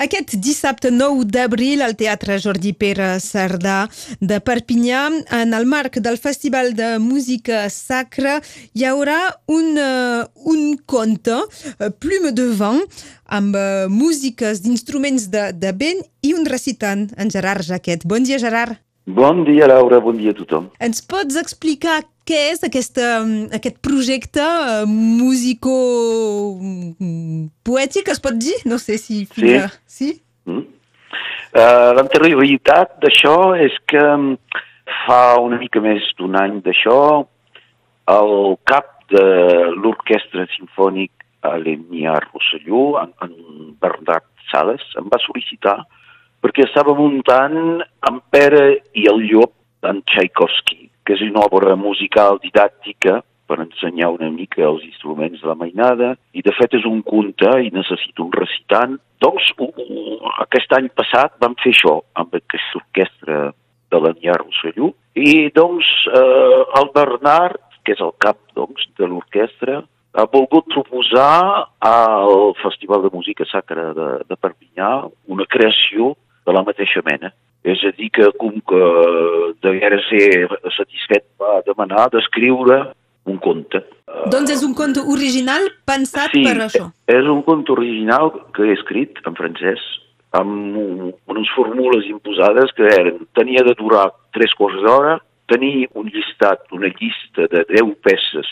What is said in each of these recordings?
Aquest dissabte 9 d'abril al Teatre Jordi Pere Cerdà de Perpinyà, en el marc del Festival de Música Sacra, hi haurà un, uh, un conte, uh, Plume de Vent, amb uh, músiques d'instruments de, de vent i un recitant, en Gerard Jaquet. Bon dia, Gerard. Bon dia, Laura, bon dia a tothom. Ens pots explicar què és aquesta, aquest projecte uh, musico-poètic, es pot dir? No sé si... Sí. sí? Mm. Uh, L'anterioritat d'això és que fa una mica més d'un any d'això el cap de l'Orquestra Sinfònic a l'Emia Rosselló, en, en Bernat Sales, em va sol·licitar perquè estava muntant en Pere i el Llop d'en Tchaikovsky, que és una obra musical didàctica per ensenyar una mica els instruments de la mainada, i de fet és un conte i necessito un recitant. Doncs uh, uh, aquest any passat vam fer això amb aquesta orquestra de l'Anià Rosselló, i doncs eh, el Bernard, que és el cap doncs, de l'orquestra, ha volgut proposar al Festival de Música Sacra de, de Perpinyà una creació de la mateixa mena. És a dir, que com que deguera ser satisfet va demanar d'escriure un conte. Doncs és un conte original pensat sí, per això. és un conte original que he escrit en francès amb un, unes fórmules imposades que eren, tenia de durar tres quarts d'hora, tenir un llistat, una llista de 10 peces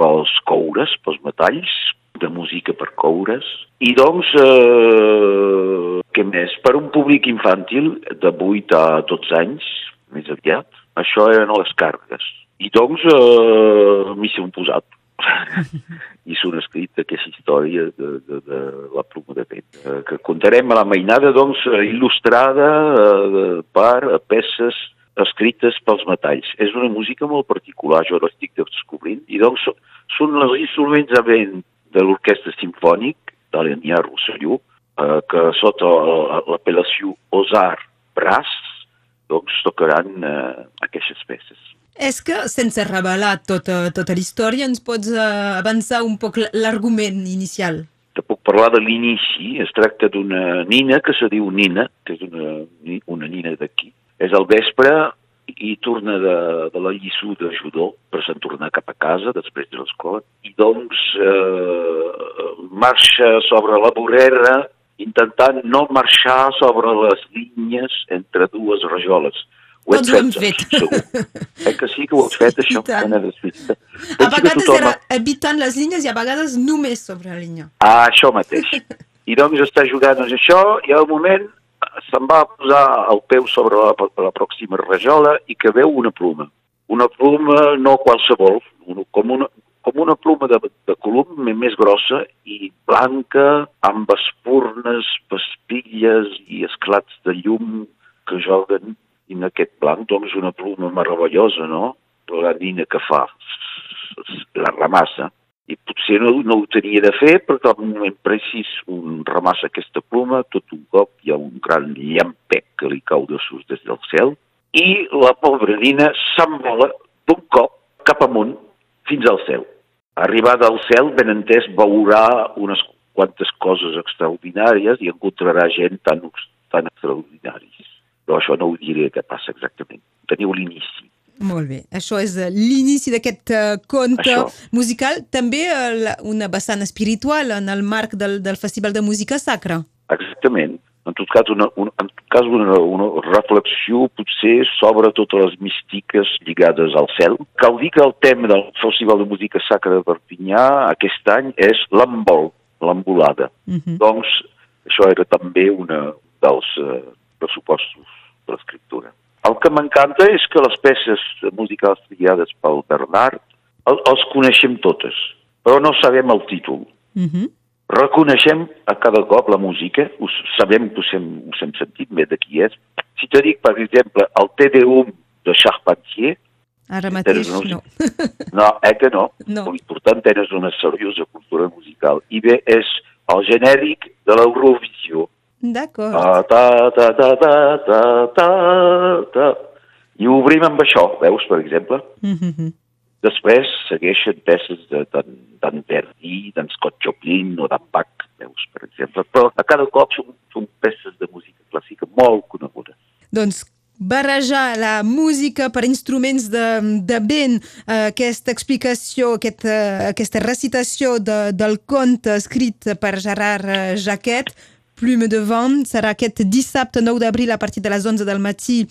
pels coures, pels metalls, de música per coures, i doncs, eh, què més? Per un públic infantil de 8 a 12 anys, més aviat, això eren les càrregues. I doncs eh, m'hi s'han posat. I s'han escrit aquesta història de, de, de la pluma de vent, eh, que contarem a la mainada, doncs, il·lustrada eh, per peces escrites pels metalls. És una música molt particular, jo l'estic descobrint, i doncs són els instruments de vent de l'Orquestra Simfònic de l'Enià Rosselló, eh, que sota l'apel·lació Osar Brass doncs tocaran eh, aquestes peces. És que, sense revelar tota, tota la història, ens pots uh, avançar un poc l'argument inicial? Te puc parlar de l'inici. Es tracta d'una nina que se diu Nina, que és una, una nina d'aquí. És al vespre i torna de, de la lliçó de judó per se'n tornar cap a casa després de l'escola i doncs eh, marxa sobre la vorera intentant no marxar sobre les línies entre dues rajoles. Ho doncs ho hem fet. Segur. Eh que sí que ho has fet, això? A vegades tothom... era evitant les línies i a vegades només sobre la línia. Ah, això mateix. I doncs està jugant doncs, això i al moment se'n va posar el peu sobre la, la pròxima rajola i que veu una pluma. Una pluma no qualsevol, com, una, com una pluma de, de colum més grossa i blanca, amb espurnes, paspilles i esclats de llum que joguen en aquest blanc, doncs una pluma meravellosa, no? La nina que fa, la ramassa i potser no, no ho tenia de fer perquè al moment precís un ramassa aquesta pluma, tot un cop hi ha un gran llampec que li cau de sus des del cel i la pobra nina s'envola d'un cop cap amunt fins al cel. Arribada al cel, ben entès, veurà unes quantes coses extraordinàries i encontrarà gent tan, tan extraordinaris. Però això no ho diré què passa exactament. Teniu l'inici. Molt bé. Això és l'inici d'aquest uh, conte Això. musical. També uh, una vessant espiritual en el marc del, del Festival de Música Sacra. Exactament. En tot cas, una, una, en tot cas una, una reflexió potser sobre totes les místiques lligades al cel. Cal dir que el tema del Festival de Música Sacra de Perpinyà aquest any és l'embol, l'embolada. Uh -huh. Doncs això era també una dels uh, pressupostos de l'escriptura. El que m'encanta és que les peces musicals triades pel Bernard el, els coneixem totes, però no sabem el títol. Uh -huh. Reconeixem a cada cop la música, us, sabem que us hem, us hem sentit bé de qui és. Si te dic, per exemple, el Tedeum de Charpentier, Ara mateix no. No, no eh que no? no. Molt important, tens una seriosa cultura musical. I bé, és el genèric de l'Eurovisió. D'acord. Ta, ta, ta, ta, ta, ta, ta, ta. I obrim amb això, veus, per exemple? Mm -hmm. Després segueixen peces de d'en Verdi, d'en Scott Joplin o d'en Bach, veus, per exemple. Però a cada cop són, són peces de música clàssica molt conegudes. Doncs barrejar la música per instruments de, de vent, eh, aquesta explicació, aquest, eh, aquesta recitació de, del conte escrit per Gerard eh, Jaquet, Plume de vent, serà aquest dissabte 9 d'abril a partir de les 11 del matí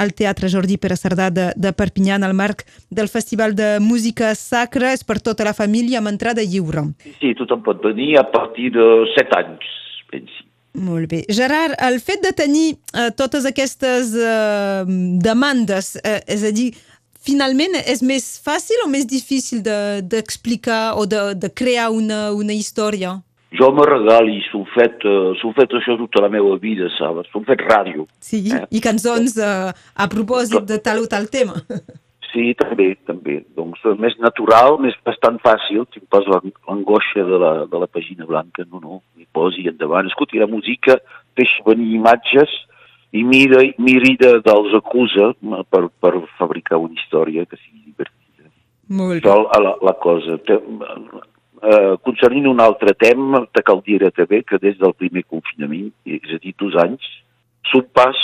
al Teatre Jordi Pere Cerdà de, de Perpinyà en el marc del Festival de Música Sacra. És per tota la família amb entrada lliure. Sí, tothom pot venir a partir de 7 anys, pensi. Molt bé. Gerard, el fet de tenir eh, totes aquestes eh, demandes, eh, és a dir, finalment és més fàcil o més difícil d'explicar de, o de, de crear una, una història? Jo me regali, s'ho fet, uh, fet això tota la meva vida, saps? S'ho fet ràdio. Sí, eh? i cançons uh, a propòsit de tal o tal tema. Sí, també, també. Doncs més natural, més bastant fàcil, em poso l'angoixa de, la, de la pàgina blanca, no, no, m'hi posi endavant. Escolti, la música deixa venir imatges i mira, miri de, dels acusa per, per fabricar una història que sigui divertida. Molt bé. Això la, la cosa. Eh, concernint un altre tema, te cal dir també que des del primer confinament, és a dir, dos anys, son pas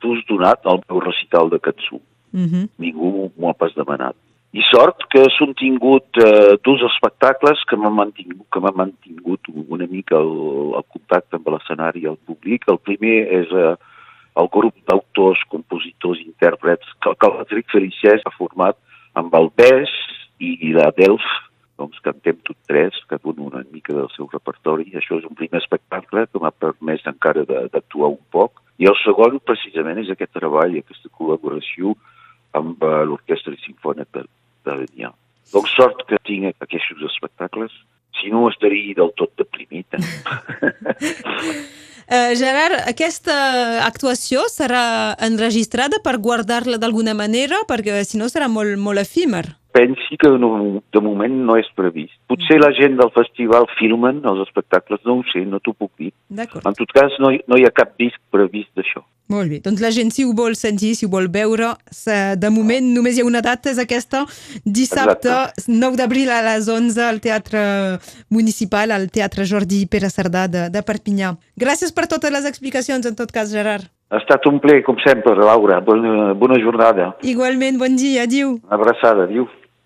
t'us donat al meu recital de cançó. Mm -hmm. Ningú m'ho ha pas demanat. I sort que s'han tingut eh, dos espectacles que m'han mantingut, que m'han mantingut una mica el, el contacte amb l'escenari i el públic. El primer és eh, el grup d'autors, compositors, intèrprets que, que el Patrick Felicès ha format amb el Bes i, i la Delf, doncs cantem tot tres, cada un una mica del seu repertori. Això és un primer espectacle que m'ha permès encara d'actuar un poc. I el segon, precisament, és aquest treball, aquesta col·laboració amb uh, l'Orquestra Sinfònica de, de. Doncs sort que tinc aquests espectacles, si no estaria del tot deprimit. Eh? uh, Gerard, aquesta actuació serà enregistrada per guardar-la d'alguna manera, perquè si no serà molt, molt efímer pensi que no, de moment no és previst. Potser la gent del festival filmen els espectacles, no ho sé, no t'ho puc dir. En tot cas, no hi, no hi ha cap disc previst d'això. Molt bé, doncs la gent si ho vol sentir, si ho vol veure, de moment només hi ha una data, és aquesta, dissabte Exacte. 9 d'abril a les 11 al Teatre Municipal, al Teatre Jordi Pere Cerdà de, de Perpinyà. Gràcies per totes les explicacions, en tot cas, Gerard. Ha estat un ple, com sempre, Laura. Bona, bona jornada. Igualment, bon dia, adiu. Abraçada, adiu.